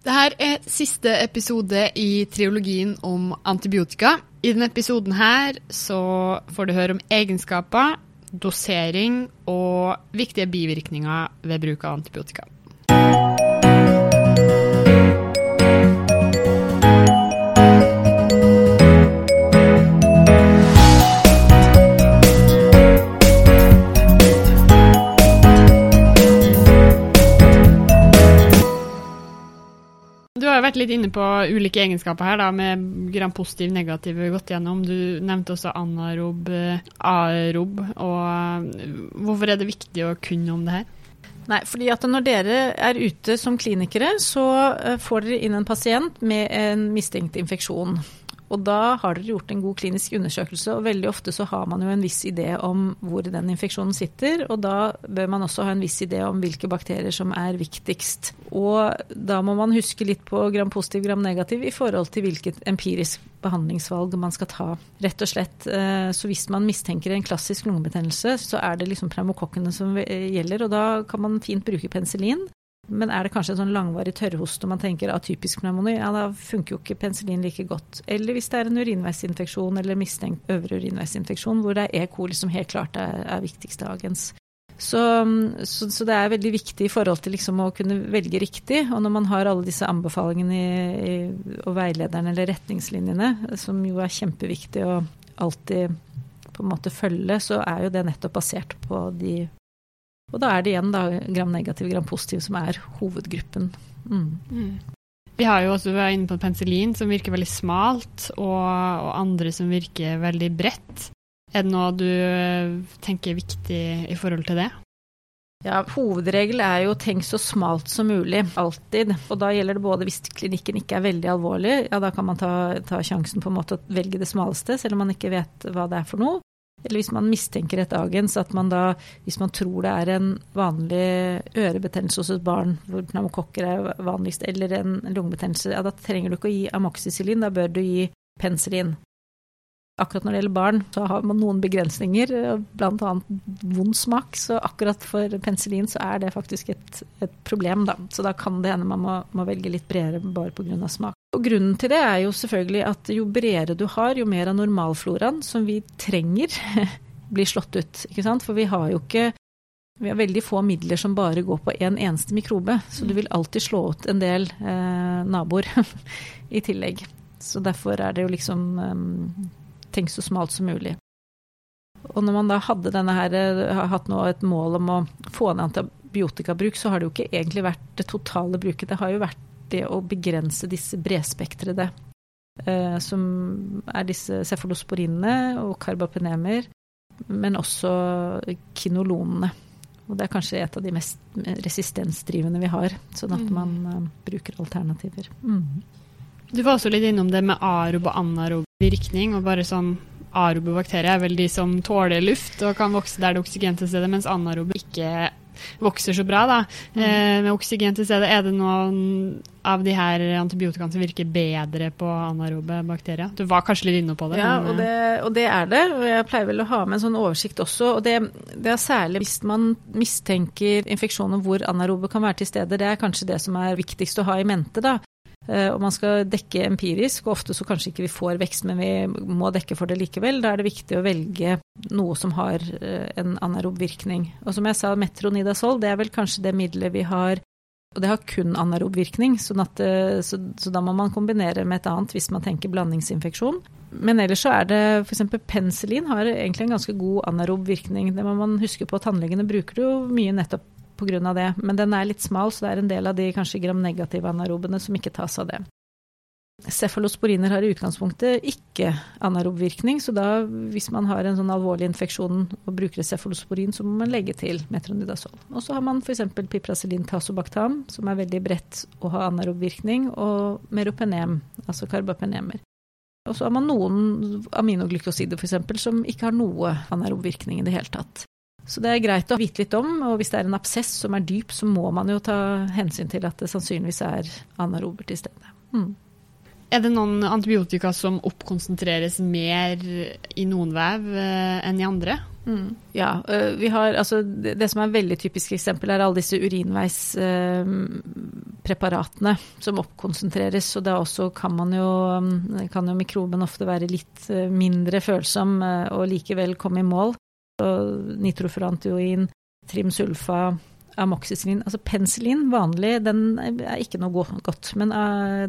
Dette er siste episode i triologien om antibiotika. I denne episoden her så får du høre om egenskaper, dosering og viktige bivirkninger ved bruk av antibiotika. Vært litt inne på ulike egenskaper her, da, med gram positiv, negativ gått gjennom. Du nevnte også anarob, aerob. Og hvorfor er det viktig å kunne om det her? Nei, fordi at når dere er ute som klinikere, så eh, får dere inn en pasient med en mistenkt infeksjon. Og da har dere gjort en god klinisk undersøkelse, og veldig ofte så har man jo en viss idé om hvor den infeksjonen sitter, og da bør man også ha en viss idé om hvilke bakterier som er viktigst. Og da må man huske litt på gram positiv, gram negativ i forhold til hvilket empirisk behandlingsvalg man skal ta. Rett og slett, eh, Så hvis man mistenker en klassisk lungebetennelse, så er det liksom pneumokokkene som gjelder, og da kan man fint bruke penicillin. Men er det kanskje en sånn langvarig tørrhost og man tenker atypisk pneumoni, ja da funker jo ikke penicillin like godt. Eller hvis det er en urinveisinfeksjon eller mistenkt øvre urinveisinfeksjon hvor det er E. coli som helt klart er, er viktigste agens. Så, så, så, det er veldig viktig i forhold til liksom å kunne velge riktig. Og når man har alle disse anbefalingene i, i, og veilederne eller retningslinjene, som jo er kjempeviktig å alltid på en måte følge, så er jo det nettopp basert på de og da er det igjen da, gram negativ, gram positiv som er hovedgruppen. Mm. Mm. Vi har jo også vært inne på penicillin, som virker veldig smalt, og, og, andre som virker veldig bredt. Er det noe du tenker er viktig i forhold til det? Ja, Hovedregelen er jo tenk så smalt som mulig, alltid. Og da gjelder det både hvis klinikken ikke er veldig alvorlig, ja da kan man ta, ta sjansen på en måte å velge det smaleste, selv om man ikke vet hva det er for noe. Eller hvis man mistenker et agens, at man da, hvis man tror det er en vanlig ørebetennelse hos et barn, hvor pneumokokker er vanligst, eller en lungebetennelse, ja, da trenger du ikke å gi amoxicillin, da bør du gi penicillin. Akkurat når det gjelder barn, så har man noen begrensninger, bl.a. vond smak. Så akkurat for penicillin så er det faktisk et, et problem, da. Så da kan det hende man må, må velge litt bredere bare pga. smak. Og Grunnen til det er jo selvfølgelig at jo bredere du har, jo mer av normalfloraen som vi trenger, blir slått ut. Ikke sant? For vi har jo ikke vi har veldig få midler som bare går på én en eneste mikrobe, så du vil alltid slå ut en del eh, naboer i tillegg. Så derfor er det jo liksom um, Tenk så smalt som mulig. Og når man da hadde denne her, eh, har hatt nå et mål om å få ned antibiotikabruk, så har det jo ikke egentlig vært det totale bruket. Det har jo vært det å begrense disse bredspektrede, eh, som er disse cefalosporinene og karbapenemer, men også kinolonene. Og det er kanskje et av de mest resistensdrivende vi har, sånn at mm. man eh, bruker alternativer. Mm. Du var også litt innom det med arob og anarob virkning, og bare sånn Arobe bakterier er vel de som tåler luft og kan vokse der det er oksygen til stede, mens anarobe ikke vokser så bra. da. Mm. Eh, med oksygen til stede, er det noen av de her antibiotikaene som virker bedre på anarobe bakterier? Du var kanskje litt inne på det? Ja, og det, og det, er det. og Jeg pleier vel å ha med en sånn oversikt også. og det, det, er særlig hvis man mistenker infeksjoner hvor anarobe kan være til stede. Det er kanskje det som er viktigst å ha i mente. da. Eh, og man skal dekke empirisk, og ofte så kanskje ikke vi får vekst, men vi må dekke for det likevel. Da er det viktig å velge noe som har eh, en anaerob virkning. Og som jeg sa, metronidazol det er vel kanskje det middelet vi har og det har kun anaerob virkning, sånn at, eh, så, så, da må man kombinere med et annet hvis man tenker blandingsinfeksjon. Men ellers så er det f.eks. penicillin har egentlig en ganske god anaerob virkning. Det må man huske på. Tannlegene bruker det jo mye nettopp pga. det. Men den er litt smal, så det er en del av de kanskje gram-negative anaerobene som ikke tas av det. Cefalosporiner har i utgangspunktet ikke anaerobvirkning, så da hvis man har en sånn alvorlig infeksjon og bruker cefalosporin, så må man legge til metronidazol. Og så har man f.eks. piprasilin tasobactam, som er veldig bredt å ha anaerobvirkning, og meropenem, altså karbapenemer. Og så har man noen aminoglykosider f.eks. som ikke har noe anaerobvirkning i det hele tatt. Så det er greit å vite litt om, og hvis det er en absess som er dyp, så må man jo ta hensyn til at det sannsynligvis er anarober til stede. Mm. Er det noen antibiotika som oppkonsentreres mer i noen vev eh, enn i andre? Mm. Ja, vi har, altså, det, det, som er et veldig typisk eksempel, er alle disse urinveispreparatene eh, som oppkonsentreres. og Da også kan, man jo, kan jo mikroben ofte være litt mindre følsom og likevel komme i mål. Nitrofurantoin, trimsulfa, amoxicillin Altså penicillin, vanlig, den er ikke noe godt. Men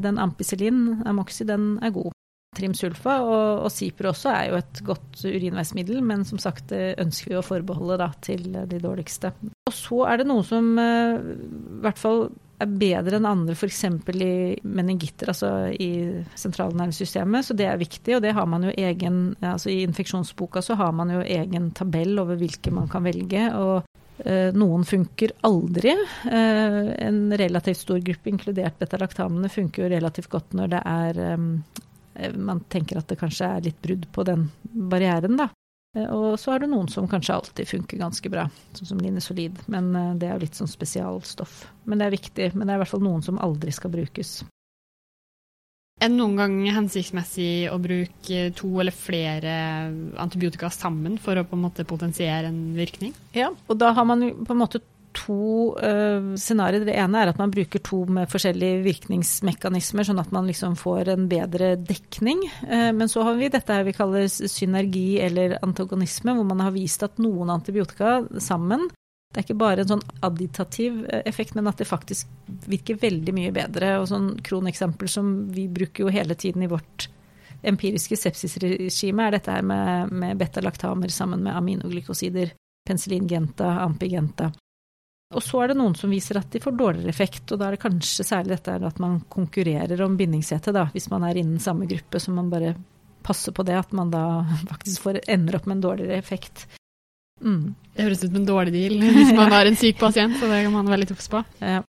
den ampicillin, amoxi, den er god. Trimsulfa og, og Cipro også er jo et godt urinveismiddel, men som sagt ønsker vi å forbeholde da, til de dårligste. Og så er det noe som uh, i hvert fall er bedre enn andre, f.eks. i meningitter, altså i sentralnervesystemet. Så det er viktig, og det har man jo egen altså I infeksjonsboka så har man jo egen tabell over hvilke man kan velge. og uh, noen funker aldri. Uh, en relativt stor gruppe, inkludert betalaktamene, funker jo relativt godt når det er Eh, man tenker at det kanskje er litt brudd på den barrieren, da. Eh, og så er det noen som kanskje alltid funker ganske bra, sånn som linesolid. Men eh, det er jo litt sånn spesialstoff. Men det er viktig. Men det er i hvert fall noen som aldri skal brukes. Er det noen gang hensiktsmessig å bruke to eller flere antibiotika sammen for å på en måte potensiere en virkning? Ja, og da har man på en måte to uh, scenarioer. Det ene er at man bruker to med forskjellige virkningsmekanismer, sånn at man liksom får en bedre dekning. Uh, men så har vi dette her vi kaller synergi eller antagonisme, hvor man har vist at noen antibiotika sammen det er ikke bare en sånn additativ eh, effekt, men at det faktisk virker veldig mye bedre. Og sånn kroneksempel som vi bruker jo hele tiden i vårt empiriske sepsisregime, er dette her med, med beta-laktamer sammen med aminoglykosider. Penicillin genta, ampigenta. Og så er det noen som viser at de får dårligere effekt, og da er det kanskje særlig dette at man konkurrerer om bindingshete, da, hvis man er innen samme gruppe, så man bare passer på det, at man da faktisk får, ender opp med en dårligere effekt. Mm. Det høres ut som en dårlig deal hvis man har en syk pasient, så det kan man være litt obs på. Ja.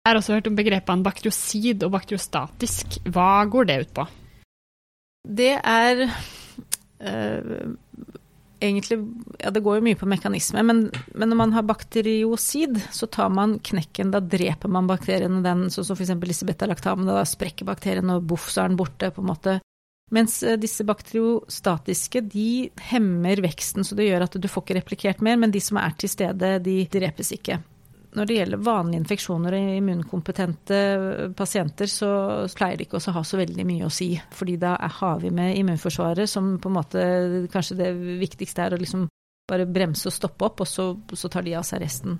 Jeg har også hørt om begrepene bakteriosid og bakteriostatisk. Hva går det ut på? Det er øh, egentlig Ja, det går jo mye på mekanisme, men, men, når man har bakteriosid, så tar man knekken. Da dreper man bakteriene, den, sånn som f.eks. disse betalaktamene. Da sprekker bakterien, og boff, så er den borte, på en måte. Mens eh, disse bakteriostatiske, de hemmer veksten, så det gjør at du får ikke replikert mer, men de som er til stede, de drepes ikke når det gjelder vanlige infeksjoner og immunkompetente pasienter, så pleier det ikke å ha så veldig mye å si. Fordi da har vi med immunforsvaret som på en måte kanskje det viktigste er å liksom bare bremse og stoppe opp, og så, så tar de av seg resten.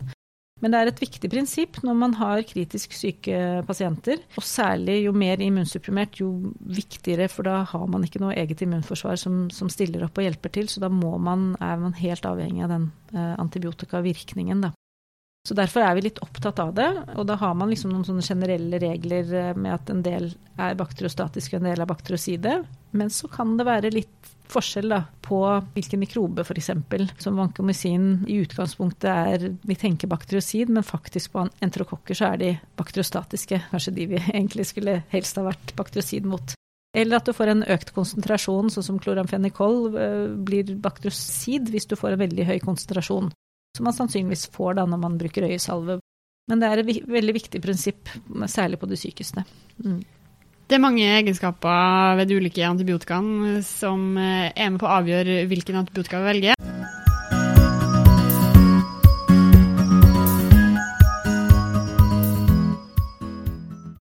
Men det er et viktig prinsipp når man har kritisk syke pasienter. Og særlig jo mer immunsupprimert, jo viktigere, for da har man ikke noe eget immunforsvar som, som stiller opp og hjelper til. Så da man, er man helt avhengig av den eh, antibiotikavirkningen, da. Så derfor er vi litt opptatt av det. Og da har man liksom noen sånne generelle regler eh, med at en del er bakteriostatiske og en del er bakterioside. Men så kan det være litt forskjell da, på hvilken mikrobe f.eks. Som vancomycin i utgangspunktet er Vi tenker bakteriosid, men faktisk på enterokokker så er de bakteriostatiske. Kanskje de vi egentlig skulle helst ha vært bakteriosid mot. Eller at du får en økt konsentrasjon, sånn som kloramfenikol eh, blir bakteriosid hvis du får en veldig høy konsentrasjon som man sannsynligvis får da når man bruker øyesalve. Men det er et veldig viktig prinsipp, særlig på de sykeste. Mm. Det er mange egenskaper ved de ulike antibiotikaene som eh, er med på å avgjøre hvilken antibiotika vi velger.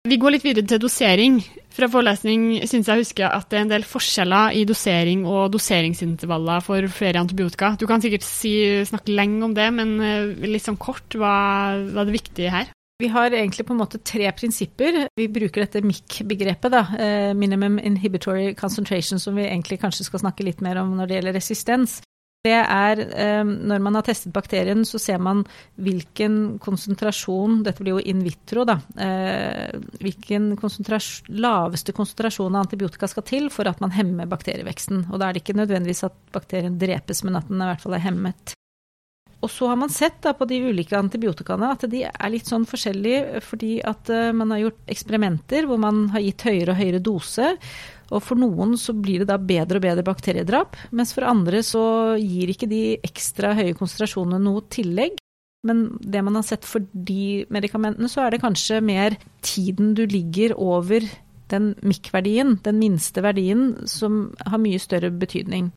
Vi går litt videre til dosering. Fra forelesning syns jeg husker at det er en del forskjeller i dosering og doseringsintervaller for flere antibiotika. Du kan sikkert si, snakke lenge om det, men eh, litt sånn kort, hva, hva er det viktige her? Vi har egentlig på en måte tre prinsipper. Vi bruker dette MIC-begrepet, eh, minimum inhibitory concentration, som vi egentlig kanskje skal snakke litt mer om når det gjelder resistens det er eh, Når man har testet bakterien, så ser man hvilken konsentrasjon Dette blir jo in vitro, da. Eh, hvilken konsentrasjon, laveste konsentrasjon av antibiotika skal til for at man hemmer bakterieveksten. Og da er det ikke nødvendigvis at bakterien drepes, men at den i hvert fall er hemmet. Og så har man sett da, på de ulike antibiotikaene at de er litt sånn forskjellige fordi at uh, man har gjort eksperimenter hvor man har gitt høyere og høyere dose. Og for noen så blir det da bedre og bedre bakteriedrap, mens for andre så gir ikke de ekstra høye konsentrasjonene noe tillegg. Men det man har sett for de medikamentene, så er det kanskje mer tiden du ligger over den MIK-verdien, den minste verdien, som har mye større betydning.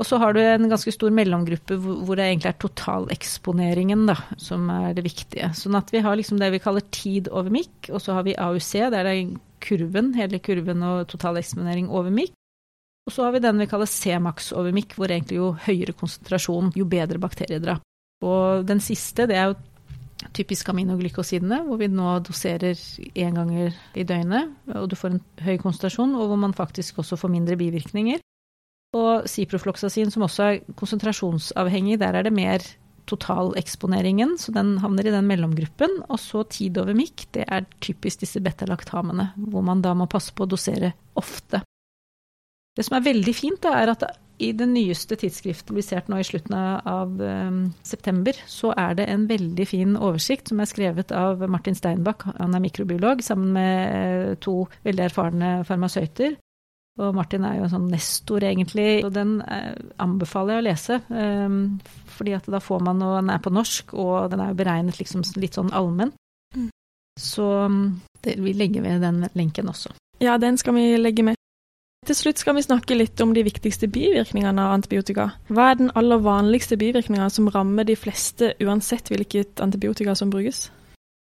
Og så har du en ganske stor mellomgruppe hvor det egentlig er totaleksponeringen da, som er det viktige. Sånn at vi har liksom det vi kaller tid over mikk, og så har vi AUC, det er kurven, hele kurven og totaleksponering over mikk. Og så har vi den vi kaller C-max over mikk, hvor egentlig jo høyere konsentrasjon, jo bedre bakteriedrap. Og den siste, det er jo typisk aminoglykosidene, hvor vi nå doserer én ganger i døgnet, og du får en høy konsentrasjon, og hvor man faktisk også får mindre bivirkninger. Og ciprofloxacin, som også er konsentrasjonsavhengig, der er det mer totaleksponeringen, så den havner i den mellomgruppen. Og så tid over mikk, det er typisk disse betalaktamene, hvor man da må passe på å dosere ofte. Det som er veldig fint, da, er at i det nyeste tidsskriftet publisert nå i slutten av um, september, så er det en veldig fin oversikt som er skrevet av Martin Steinbach, han er mikrobiolog, sammen med uh, to veldig erfarne farmasøyter. Og Martin er jo en sånn nestor, egentlig, og den uh, anbefaler jeg å lese. Um, fordi at da får man, og den er på norsk, og den er jo beregnet liksom litt sånn allmenn. Mm. Så um, det, vi legger ved den lenken også. Ja, den skal vi legge med. Til slutt skal vi snakke litt om de viktigste bivirkningene av antibiotika. Hva er den aller vanligste bivirkninga som rammer de fleste, uansett hvilket antibiotika som brukes?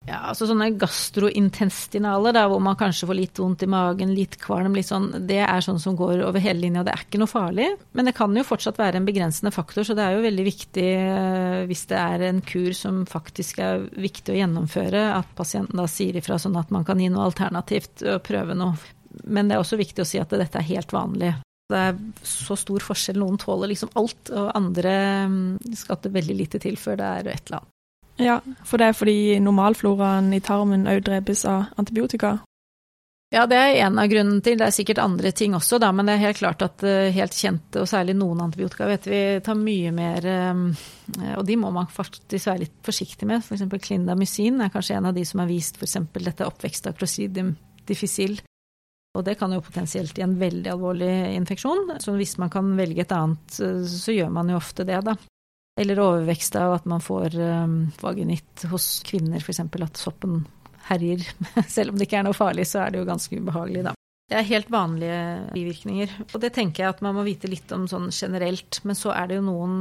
Ja, altså Sånne gastrointestinaler, hvor man kanskje får litt vondt i magen, litt kvalm, litt sånn, det er sånn som går over hele linja. Det er ikke noe farlig, men det kan jo fortsatt være en begrensende faktor. Så det er jo veldig viktig, eh, hvis det er en kur som faktisk er viktig å gjennomføre, at pasienten da sier ifra sånn at man kan gi noe alternativt og prøve noe men det er også viktig å si at dette er helt vanlig. Det er så stor forskjell. Noen tåler liksom alt, og andre mm, skal det veldig lite til før det er et eller annet. Ja, for det er fordi normalfloraen i tarmen òg drepes av antibiotika? Ja, det er en av grunnene til. Det er sikkert andre ting også, da, men det er helt klart at uh, helt kjente, og særlig noen antibiotika, vet vi tar mye mer um, Og de må man faktisk være litt forsiktig med. F.eks. For klindamycin er kanskje en av de som har vist f.eks. dette oppvekst av clostridium difficile og det kan jo potensielt gi en veldig alvorlig infeksjon. Så hvis man kan velge et annet, så gjør man jo ofte det, da. Eller overvekst av at man får um, vaginitt hos kvinner, f.eks. at soppen herjer. Selv om det ikke er noe farlig, så er det jo ganske ubehagelig, da. Det er helt vanlige bivirkninger. Og det tenker jeg at man må vite litt om sånn generelt. Men så er det jo noen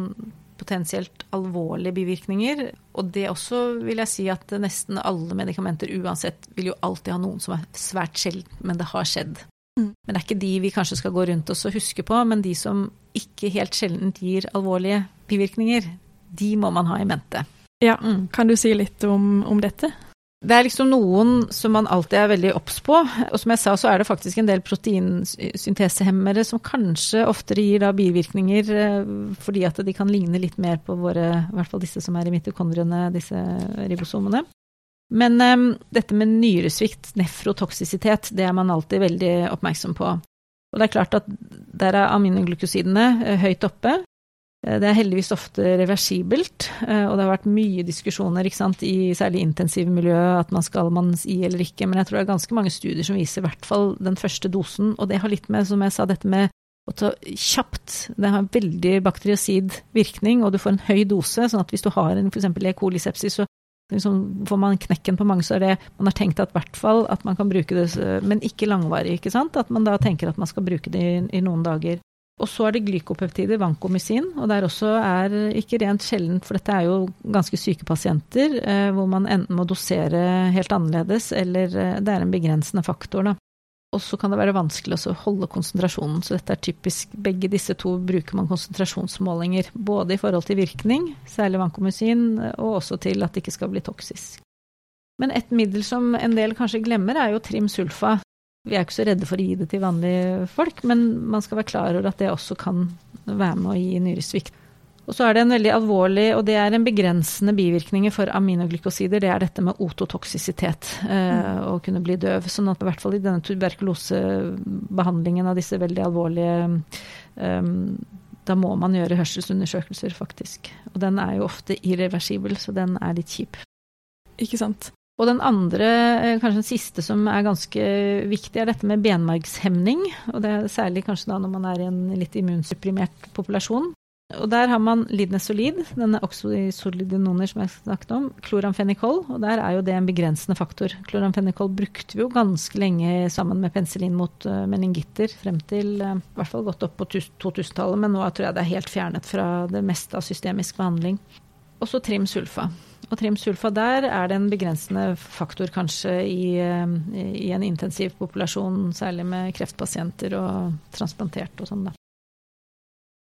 potensielt alvorlige bivirkninger. Og det også vil jeg si at nesten alle medikamenter uansett vil jo alltid ha noen som er svært sjelden, men det har skjedd. Mm. Men det er ikke de vi kanskje skal gå rundt oss og huske på, men de som ikke helt sjelden gir alvorlige bivirkninger, de må man ha i mente. Ja, mm. Kan du si litt om, om dette? Det er liksom noen som man alltid er veldig obs på. Og som jeg sa, så er det faktisk en del proteinsyntesehemmere som kanskje oftere gir da bivirkninger eh, fordi at de kan ligne litt mer på våre, i hvert fall disse som er i mitokondriene, disse ribosomene. Men um, dette med nyresvikt, nefrotoksisitet, det er man alltid veldig oppmerksom på. Og det er klart at der er aminoglykosidene eh, høyt oppe, Eh, det er heldigvis ofte reversibelt, eh, og det har vært mye diskusjoner sant, i særlig intensivmiljøet at man skal man i eller ikke, men jeg tror det er ganske mange studier som viser i hvert fall den første dosen, og det har litt med, som jeg sa, dette med å ta kjapt. Det har veldig bakteriosid virkning, og du får en høy dose, sånn at hvis du har en f.eks. E. coli-sepsis, så liksom får man knekken på mange, så er det Man har tenkt at hvert fall at man kan bruke det, men ikke langvarig, ikke sant. At man da tenker at man skal bruke det i, i noen dager. Og så er det glykopeptider, vankomycin, og der også er ikke rent sjeldent, for dette er jo ganske syke pasienter, eh, hvor man enten må dosere helt annerledes, eller eh, det er en begrensende faktor, da. Og så kan det være vanskelig å holde konsentrasjonen, så dette er typisk Begge disse to bruker man konsentrasjonsmålinger, både i forhold til virkning, særlig vankomycin, og også til at det ikke skal bli toksisk. Men et middel som en del kanskje glemmer, er jo trimsulfa, vi er ikke så redde for å gi det til vanlige folk, men man skal være klar over at det også kan være med å gi nyresvikt. Og så er det en veldig alvorlig, og det er en begrensende bivirkning for aminoglykosider, det er dette med ototoksisitet, eh, å kunne bli døv. Sånn at i hvert fall i denne tuberkulosebehandlingen av disse veldig alvorlige eh, Da må man gjøre hørselsundersøkelser, faktisk. Og den er jo ofte irreversibel, så den er litt kjip. Ikke sant. Og den andre, eh, kanskje den siste som er ganske viktig, er dette med benmargshemning. Og det er særlig kanskje da når man er i en litt immunsupprimert populasjon. Og der har man lidnesolid, denne oxysolidinoner som jeg snakket om, kloramfenikol, og der er jo det en begrensende faktor. Kloramfenikol brukte vi jo ganske lenge sammen med penicillin mot uh, meningitter, frem til uh, i hvert fall gått opp på 2000-tallet, men nå tror jeg det er helt fjernet fra det meste av systemisk behandling. Og så trimsulfa. Og trimsulfa der er det en begrensende faktor kanskje i, uh, i en intensiv populasjon, særlig med kreftpasienter og transplantert og sånn, da.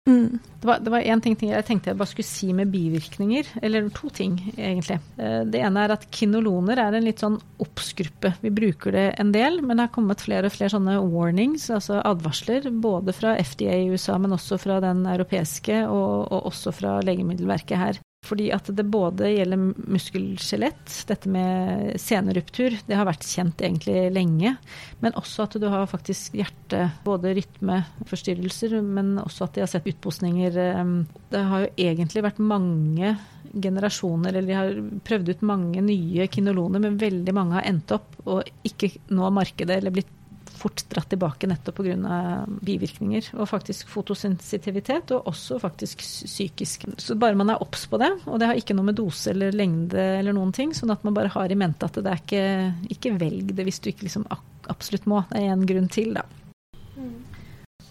Mm. Det var én ting jeg tenkte jeg bare skulle si med bivirkninger. Eller to ting, egentlig. Eh, det ene er at kinoloner er en litt sånn obs-gruppe. Vi bruker det en del, men det har kommet flere og flere sånne warnings, altså advarsler. Både fra FDA i USA, men også fra den europeiske, og, og også fra Legemiddelverket her. Fordi at det både gjelder muskelskjelett, dette med seneruptur, det har vært kjent egentlig lenge. Men også at du har faktisk hjerte, både rytmeforstyrrelser, men også at de har sett utposninger. Ehm, det har jo egentlig vært mange generasjoner, eller de har prøvd ut mange nye kinoloner, men veldig mange har endt opp og ikke nå markedet eller blitt fort dratt tilbake nettopp pga. bivirkninger. Og faktisk fotosensitivitet, og også faktisk psykisk. Så bare man er obs på det, og det har ikke noe med dose eller lengde eller noen ting, sånn at man bare har i mente at det er ikke Ikke velg det hvis du ikke liksom absolutt må. Det er én grunn til, da.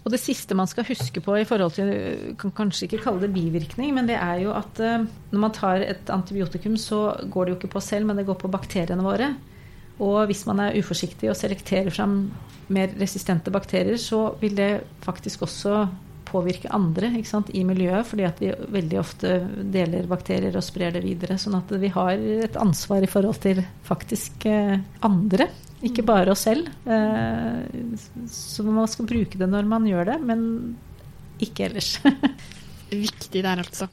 Og det siste man skal huske på i forhold til kan kanskje ikke kalle det bivirkning, men det er jo at eh, når man tar et antibiotikum, så går det jo ikke på selv, men det går på bakteriene våre. Og hvis man er uforsiktig og selekterer fram mer resistente bakterier, så vil det faktisk også påvirke andre sant, i miljøet, fordi at vi veldig ofte deler bakterier og sprer det videre. Sånn at vi har et ansvar i forhold til faktisk eh, andre, ikke mm. bare oss selv. Eh, så man skal bruke det når man gjør det, men ikke ellers. Viktig der, altså.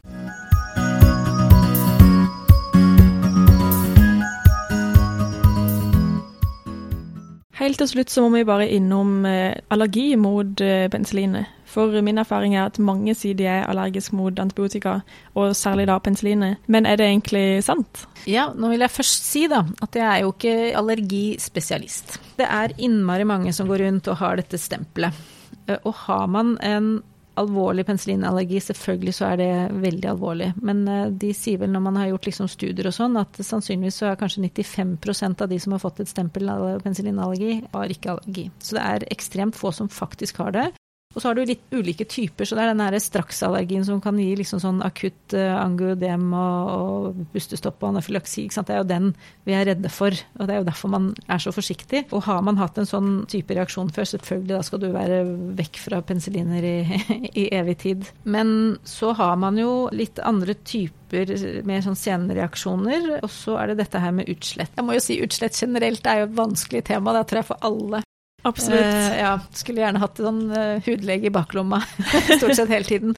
Helt til slutt så må vi bare innom eh, allergi mot eh, penicillinet. For min erfaring er at mange sier de er allergiske mot antibiotika, og særlig da penicillinet. Men er det egentlig sant? Ja, nå vil jeg først si da at jeg er jo ikke allergispesialist. Det er innmari mange som går rundt og har dette stempelet. Eh, og har man en alvorlig penicillinallergi, selvfølgelig så er det veldig alvorlig. Men uh, de sier vel når man har gjort liksom studier og sånn, at sannsynligvis så er kanskje 95% av de som har fått et stempel av penicillinallergi, har ikke allergi. Så det er ekstremt få som faktisk har det. Og så har du litt ulike typer, så det er den her straksallergien som kan gi liksom sånn akutt angiodem og, og pustestopp og anafylaksi. Det er jo den vi er redde for, og det er jo derfor man er så forsiktig. Og har man hatt en sånn type reaksjon før, selvfølgelig da skal du være vekk fra penicilliner i, i evig tid. Men så har man jo litt andre typer mer sånn senreaksjoner. Og så er det dette her med utslett. Jeg må jo si utslett generelt er jo et vanskelig tema, det tror jeg for alle. Absolutt. Uh, ja, skulle gjerne hatt en sånn hudlege i baklomma stort sett hele tiden.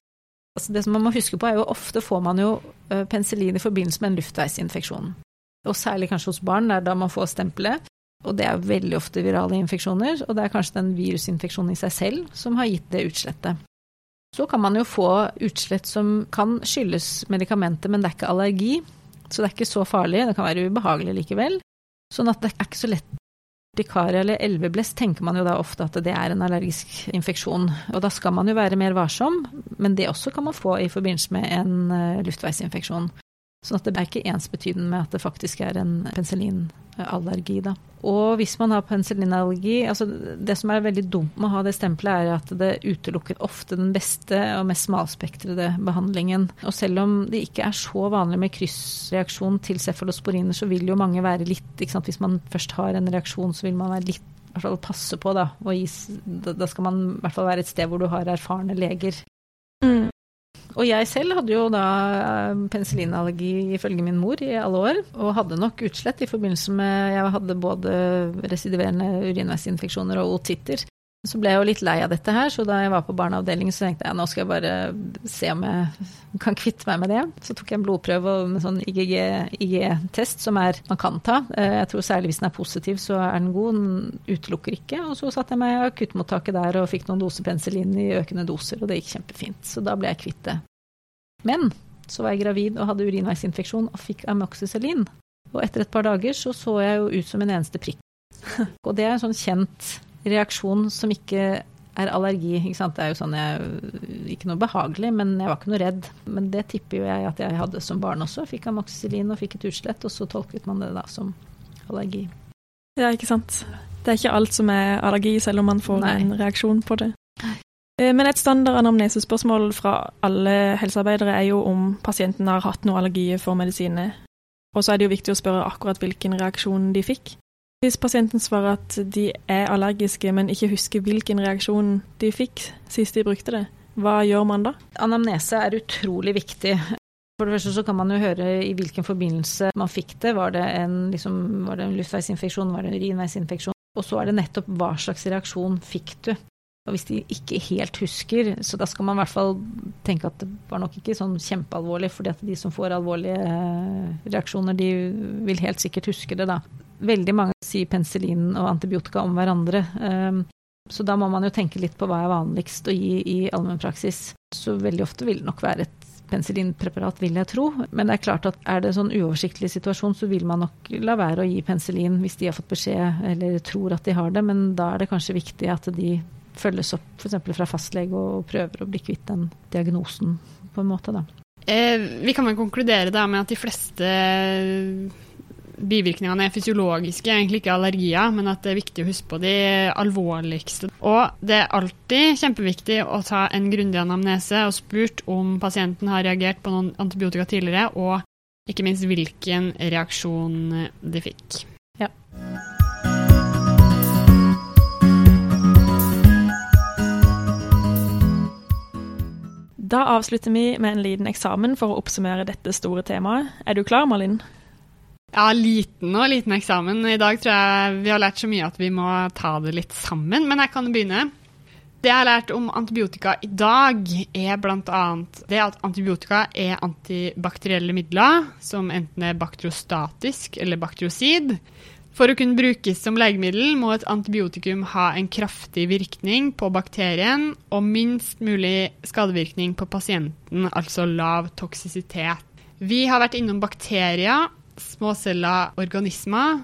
Altså, det som man må huske på, er jo ofte får man jo uh, penicillin i forbindelse med en luftveisinfeksjon. Og særlig kanskje hos barn, det er da man får stempelet. Og det er veldig ofte virale infeksjoner, og det er kanskje den virusinfeksjonen i seg selv som har gitt det utslettet. Så kan man jo få utslett som kan skyldes medikamentet, men det er ikke allergi. Så det er ikke så farlig, det kan være ubehagelig likevel. Sånn at det er ikke så lett urtikaria eller elveblest tenker man jo da ofte at det er en allergisk infeksjon. Og da skal man jo være mer varsom, men det også kan man få i forbindelse med en eh, luftveisinfeksjon. Sånn at det er ikke ensbetydende med at det faktisk er en penicillinallergi, da. Og hvis man har penicillinallergi altså Det som er veldig dumt med å ha det stempelet, er at det utelukker ofte den beste og mest smalspektrede behandlingen. Og selv om det ikke er så vanlig med kryssreaksjon til cefalosporiner, så vil jo mange være litt? Hvis man først har en reaksjon, så vil man være litt hvert fall passe på, da. Og da skal man i hvert fall være et sted hvor du har erfarne leger. Og jeg selv hadde jo da eh, penicillinallergi ifølge min mor i alle år, og hadde nok utslett i forbindelse med Jeg hadde både residiverende urinveisinfeksjoner og otitter. Så ble jeg jo litt lei av dette her, så da jeg var på barneavdelingen så tenkte jeg nå skal jeg bare se om jeg kan kvitte meg med det. Så tok jeg en blodprøve med sånn IGG-test som er, man kan ta. Eh, jeg tror særlig hvis den er positiv så er den god, den utelukker ikke. Og så satte jeg meg i akuttmottaket der og fikk noen doser penicillin i økende doser, og det gikk kjempefint. Så da ble jeg kvitt det. Men så var jeg gravid og hadde urinveisinfeksjon og fikk amoxicillin. Og etter et par dager så så jeg jo ut som en eneste prikk. og det er en sånn kjent reaksjon som ikke er allergi. Ikke sant? Det er jo sånn jeg Ikke noe behagelig, men jeg var ikke noe redd. Men det tipper jo jeg at jeg hadde som barn også. Fikk amoxicillin og fikk et utslett, og så tolket man det da som allergi. Ja, ikke sant. Det er ikke alt som er allergi, selv om man får Nei. en reaksjon på det. Eh, Men et standard anamnesespørsmål fra alle helsearbeidere er jo om pasienten har hatt noe allergi for medisiner. Og så er det jo viktig å spørre akkurat hvilken reaksjon de fikk. Hvis pasienten svarer at de er allergiske, men ikke husker hvilken reaksjon de fikk sist de brukte det, hva gjør man da? Anamnese er utrolig viktig. For det første så kan man jo høre i hvilken forbindelse man fikk det. Var det en, liksom, var det en luftveisinfeksjon, var det en urinveisinfeksjon? Og så er det nettopp hva slags reaksjon fikk du. Og hvis de ikke helt husker, så da skal man i hvert fall tenke at det var nok ikke sånn kjempealvorlig, fordi at de som får alvorlige eh, reaksjoner, de vil helt sikkert huske det, da. Veldig mange sier penicillin og antibiotika om hverandre. ehm, Så da må man jo tenke litt på hva er vanligst å gi i allmennpraksis. Så veldig ofte vil det nok være et penicillinpreparat, vil jeg tro. Men det er klart at er det en sånn uoversiktlig situasjon, så vil man nok la være å gi penicillin hvis de har fått beskjed eller tror at de har det, men da er det kanskje viktig at de følges opp f.eks. fra fastlege og prøver å bli kvitt den diagnosen på en måte, da. Eh, vi kan vel konkludere da med at de fleste bivirkningene er fysiologiske, egentlig ikke allergier, men at det er viktig å huske på de alvorligste. Og det er alltid kjempeviktig å ta en grundig anamnese og spurt om pasienten har reagert på noen antibiotika tidligere, og ikke minst hvilken reaksjon de fikk. Ja. Da avslutter vi med en liten eksamen for å oppsummere dette store temaet. Er du klar, Malin? Ja, liten og liten eksamen. I dag tror jeg vi har lært så mye at vi må ta det litt sammen, men jeg kan begynne. Det jeg har lært om antibiotika i dag, er bl.a. det at antibiotika er antibakterielle midler, som enten er bakteriostatisk eller bakteriosid. For å kunne brukes som legemiddel må et antibiotikum ha en kraftig virkning på bakterien og minst mulig skadevirkning på pasienten, altså lav toksisitet. Vi har vært innom bakterier, småcella organismer.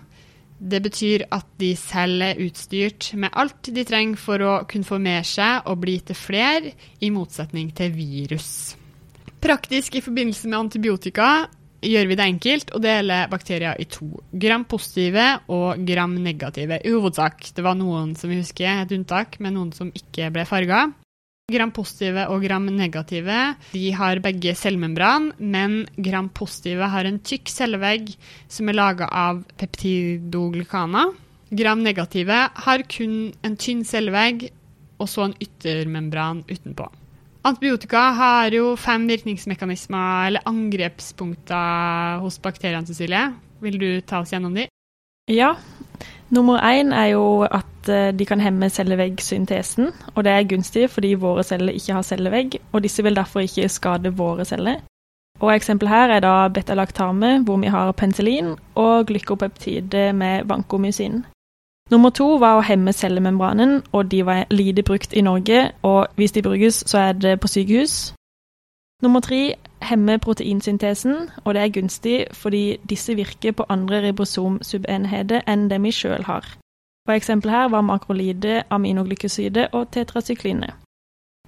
Det betyr at de selv er utstyrt med alt de trenger for å kunne formere seg og bli til flere, i motsetning til virus. Praktisk i forbindelse med antibiotika gjør vi det enkelt å dele bakterier i to. Gram-positive og gram-negative. I hovedsak. Det var noen som vi husker, et unntak, men noen som ikke ble farga. Gram-positive og gram-negative de har begge cellemembran, men gram-positive har en tykk cellevegg som er laga av peptidoglykana. Gram-negative har kun en tynn cellevegg og så en yttermembran utenpå. Antibiotika har jo fem virkningsmekanismer, eller angrepspunkter, hos bakteriene, Cecilie. Vil du ta oss gjennom de? Ja. Nummer én er jo at eh, de kan hemme celleveggsyntesen, og det er gunstig fordi våre celler ikke har cellevegg, og disse vil derfor ikke skade våre celler. Og Eksempel her er da betalaktame, hvor vi har penicillin, og glykopeptide med vancomycin. Nummer to var å hemme cellemembranen, og de var lite brukt i Norge, og hvis de brukes, så er det på sykehus. Nummer tre hemme proteinsyntesen, og det er gunstig fordi disse virker på andre ribosomsubenheter enn det vi sjøl har. For Eksempel her var makrolide, aminoglykoside og tetrasykline.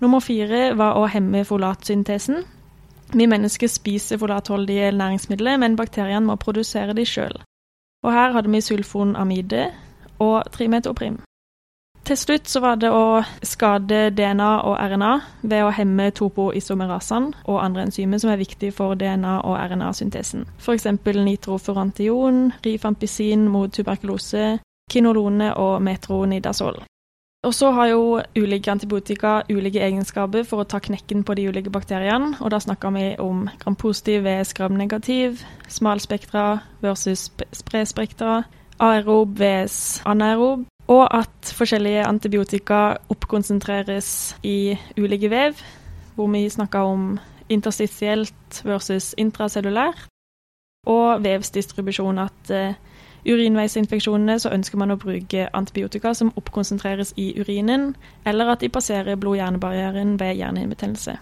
Nummer fire var å hemme folatsyntesen. Vi mennesker spiser folatholdige næringsmidler, men bakteriene må produsere de sjøl. Og her hadde vi sulfonamide og trimetoprim. Til slutt så var det å skade DNA og RNA ved å hemme topoisomerasene og andre enzymer som er viktige for DNA- og RNA-syntesen. F.eks. nitrofurantion, rifampisin mot tuberkulose, kinolone og metronidazol. Og så har jo ulike antibiotika ulike egenskaper for å ta knekken på de ulike bakteriene, og da snakker vi om gram-positiv vs gram-negativ, smalspektra versus spredspektra, aerob vs anaerob, og at forskjellige antibiotika oppkonsentreres i ulike vev, hvor vi snakker om interstitielt versus intracellulært, og vevsdistribusjon. At uh, urinveisinfeksjonene så ønsker man å bruke antibiotika som oppkonsentreres i urinen, eller at de passerer blod-hjernebarrieren ved hjernehinnebetennelse.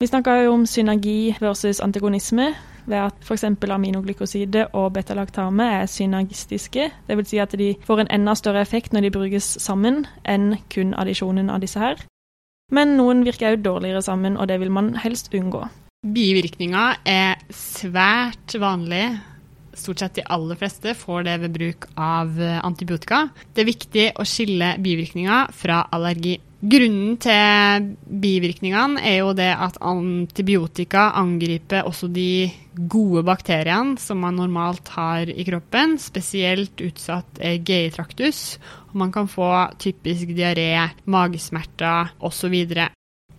Vi snakka jo om synergi versus antagonisme, ved at f.eks. aminoglykoside og betalaktame er synergistiske. Dvs. Si at de får en enda større effekt når de brukes sammen enn kun addisjonen av disse her. Men noen virker òg dårligere sammen, og det vil man helst unngå. Bivirkninger er svært vanlig. Stort sett de aller fleste får det ved bruk av antibiotika. Det er viktig å skille bivirkninger fra allergi. Grunnen til bivirkningene er jo det at antibiotika angriper også de gode bakteriene som man normalt har i kroppen. Spesielt utsatt er GI-traktus. og Man kan få typisk diaré, magesmerter osv.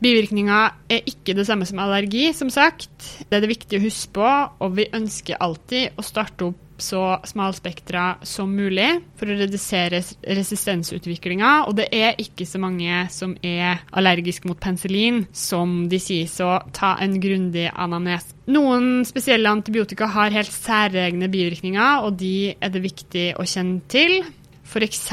Bivirkninger er ikke det samme som allergi, som sagt. Det er det viktig å huske på, og vi ønsker alltid å starte opp så smalspektra som mulig for å redusere resistensutviklinga. Og det er ikke så mange som er allergiske mot penicillin som de sier, så ta en grundig anamnes. Noen spesielle antibiotika har helt særegne bivirkninger, og de er det viktig å kjenne til. F.eks.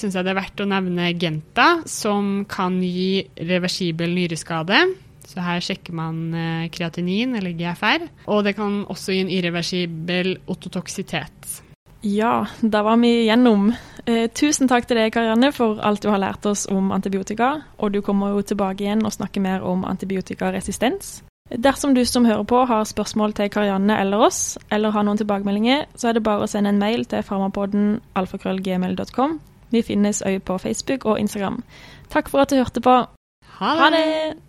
syns jeg det er verdt å nevne Genta, som kan gi reversibel nyreskade. Så her sjekker man eh, kreatinin, eller GFR. Og det kan også gi en irreversibel ototoksitet. Ja, da var vi igjennom. Eh, tusen takk til deg, Karianne, for alt du har lært oss om antibiotika. Og du kommer jo tilbake igjen og snakker mer om antibiotikaresistens. Dersom du som hører på har spørsmål til Karianne eller oss, eller har noen tilbakemeldinger, så er det bare å sende en mail til farmapodden alfakrøllgmail.com. Vi finnes òg på Facebook og Instagram. Takk for at du hørte på. Ha det! Ha det!